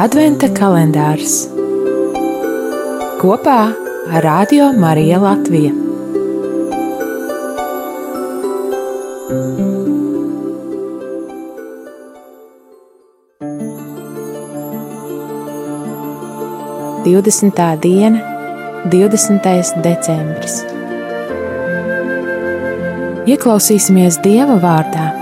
Adventa kalendārs kopā ar Radio Mariju Latviju. Divdesmitā diena, 20. decembris. Ieklausīsimies Dieva vārdā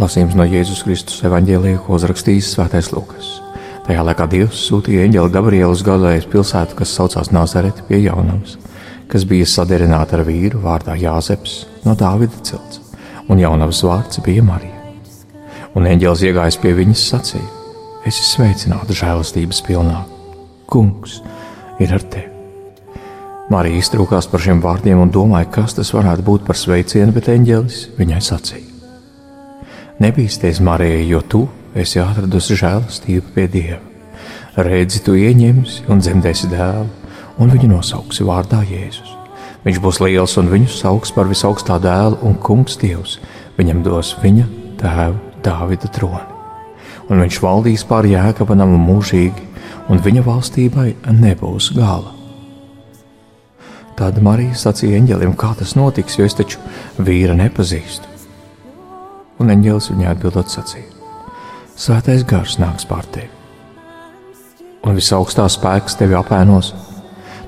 Lasījums no Jēzus Kristus evanģēlija, ko uzrakstījis Svētais Lukas. Tajā laikā Dievs sūtīja eņģeli Gabrielu uz Galilējas pilsētu, kas saucās Nazareti pie jaunavas, kas bija saderināta ar vīru vārdā Jāzeps no Dāvida cilts, un jaunavas vārds bija Marija. Un eņģēlis iegājis pie viņas sacīja: Es esmu sveicināta žēlastības pilnā. Kungs ir ar tevi! Marija iztrūkās par šiem vārdiem un domāja, kas tas varētu būt par sveicienu, bet eņģēlis viņai sacīja. Nebīsties, Marija, jo tu esi atradusi žēlastību pie Dieva. Redzi, tu ieņemsi un dzemdēsi dēlu, un viņu nosauksi vārdā Jēzus. Viņš būs liels un viņu sauks par visaugstā dēlu, un kungs Dievs viņam dos viņa tēva Dāvida troni. Un viņš valdīs pār jēkaba namu mūžīgi, un viņa valstībai nebūs gala. Tad Marija sacīja eņģelim, kā tas notiks, jo es taču vīra nepazīstu. Un eņģēlis viņai atbildot sacīja: Svētais gars nāks pār tevi, un visaugstā spēks tevi apēnos,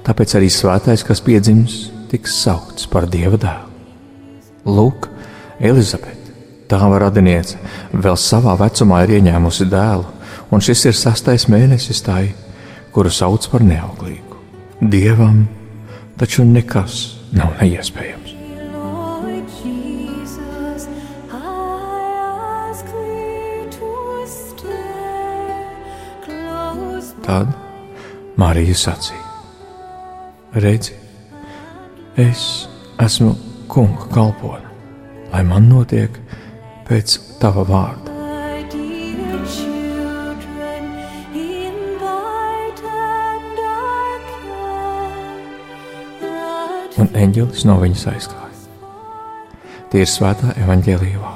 tāpēc arī svētais, kas piedzims, tiks saukts par dieva dēlu. Lūk, Elizabete, tava radiniece, vēl savā vecumā ir ieņēmusi dēlu, un šis ir sastais mēnesis tai, kuru sauc par neauglīgu. Dievam taču nekas nav neiespējams. Tad Marija sacīja: Redzi, es esmu kunga kalpone, lai man notiek pēc tava vārda. Un eņģelis no viņas aizgāja. Tie ir svētā evaņģēlīja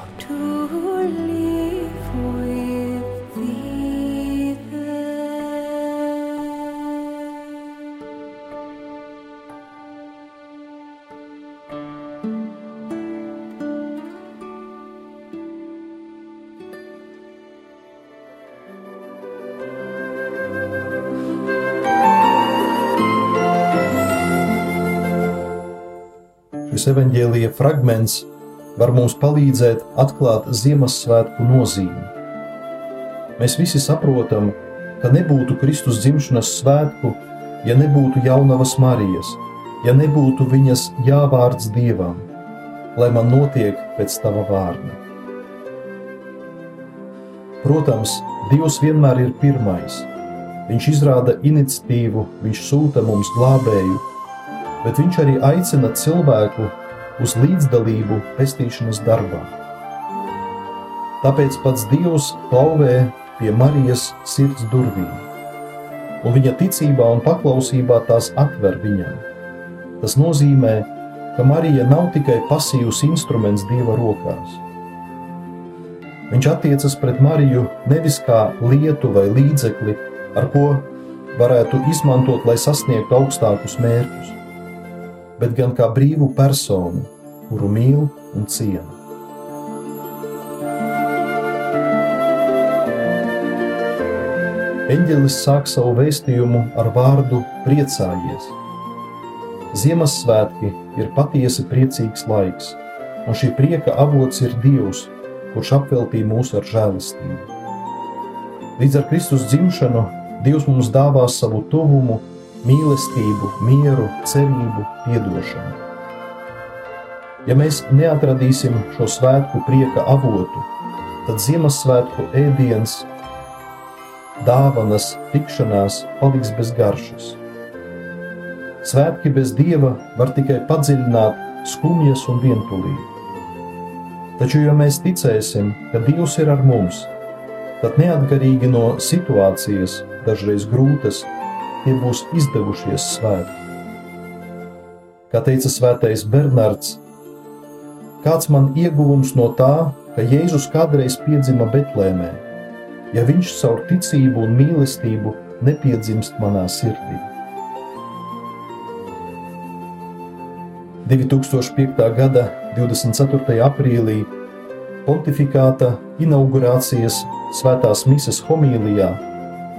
Šis evanģēlīja fragments var mums palīdzēt atklāt Ziemassvētku nozīmi. Mēs visi saprotam, ka nebūtu Kristus dzimšanas svētku, ja nebūtu jaunavas Marijas, ja nebūtu viņas jāvārds Dievam, lai man notiek pēc tava vārda. Protams, Dievs vienmēr ir pirmais. Viņš izrāda iniciatīvu, viņš sūta mums glābēju, bet viņš arī aicina cilvēku uz līdzdalību pestīšanas darbā. Tāpēc pats Dievs klauvē pie Marijas sirds durvīm, un viņa ticībā un paklausībā tās atver viņam. Tas nozīmē, ka Marija nav tikai pasīvs instruments Dieva rokās. Viņš attiecas pret Mariju nevis kā lietu vai līdzekli, ar ko varētu izmantot, lai sasniegtu augstākus mērķus, bet gan kā brīvu personu, kuru mīl un ciena. Eņģelis sāk savu vēstījumu ar vārdu priecājies. Ziemassvētki ir patiesi priecīgs laiks, un šī prieka avots ir Dievs, kurš apveltīja mūs ar žēlastību. Līdz ar Kristus dzimšanu Dievs mums dāvā savu tuvumu, mīlestību, mieru, cerību, piedošanu. Ja mēs neatradīsim šo svētku prieka avotu, tad Ziemassvētku ēdiens, dāvanas, tikšanās paliks bez garšas. Svētki bez dieva var tikai padziļināt skumjas un vientulību. Taču, ja mēs ticēsim, ka Dievs ir ar mums, tad neatkarīgi no situācijas, dažreiz grūtas, tie būs izdevušies svēti. Kā teica svētais Bernards, kāds man ieguvums no tā, ka Jēzus kādreiz piedzima Betlēmē, ja viņš caur ticību un mīlestību nepiedzimst manā sirdī. 2005. gada 24. aprīlī pontifikāta inaugurācijas svētās mises homīlijā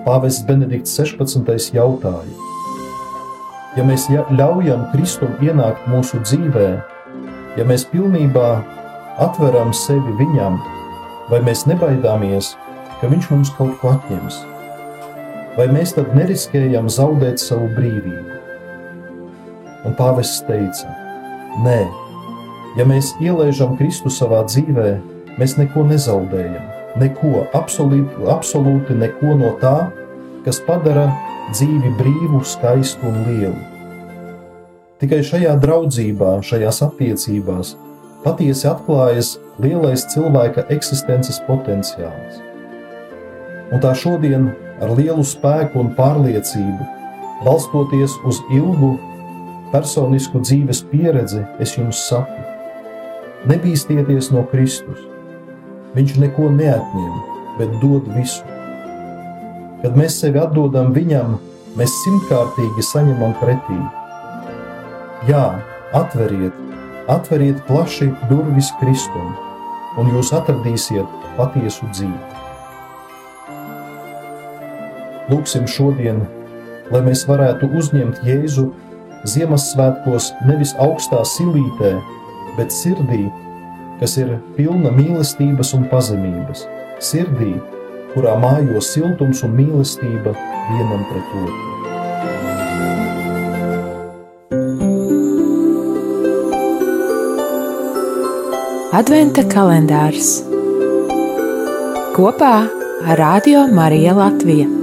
pāvests Benedikts 16. jautāja: Ja mēs ja- ļaujam Kristum ienākt mūsu dzīvē, ja mēs pilnībā atveram sevi viņam, vai mēs nebaidāmies, ka viņš mums kaut ko atņems? Vai mēs tad neriskējam zaudēt savu brīvību? Un pāvests teica: Nē, ja mēs ielaižam Kristu savā dzīvē, mēs neko nezaudējam. Neko, absolūti, absolūti neko no tā, kas padara dzīvi brīvu, skaistu un lielu. Tikai šajā draudzībā, šajās attiecībās patiesi atklājas lielais cilvēka eksistences potenciāls. Un tā šodien ar lielu spēku un pārliecību, balstoties uz ilgu personisku dzīves pieredzi, es jums saku: nebīsties no Kristus. Viņš neko neatņem, bet dod visu. Kad mēs sevi atdodam viņam, mēs simtkārtīgi saņemam pretī. Jā, atveriet, atveriet plaši durvis Kristum, un jūs atradīsiet patiesu dzīvi. Lūksim šodien, lai mēs varētu uzņemt Jēzu Ziemassvētkos nevis augstā silītē, bet sirdī, kas ir pilna mīlestības un pazemības, sirdī, kurā mājo siltums un mīlestība vienam pret otru. Adventa kalendārs kopā ar Radio Mariju Latviju.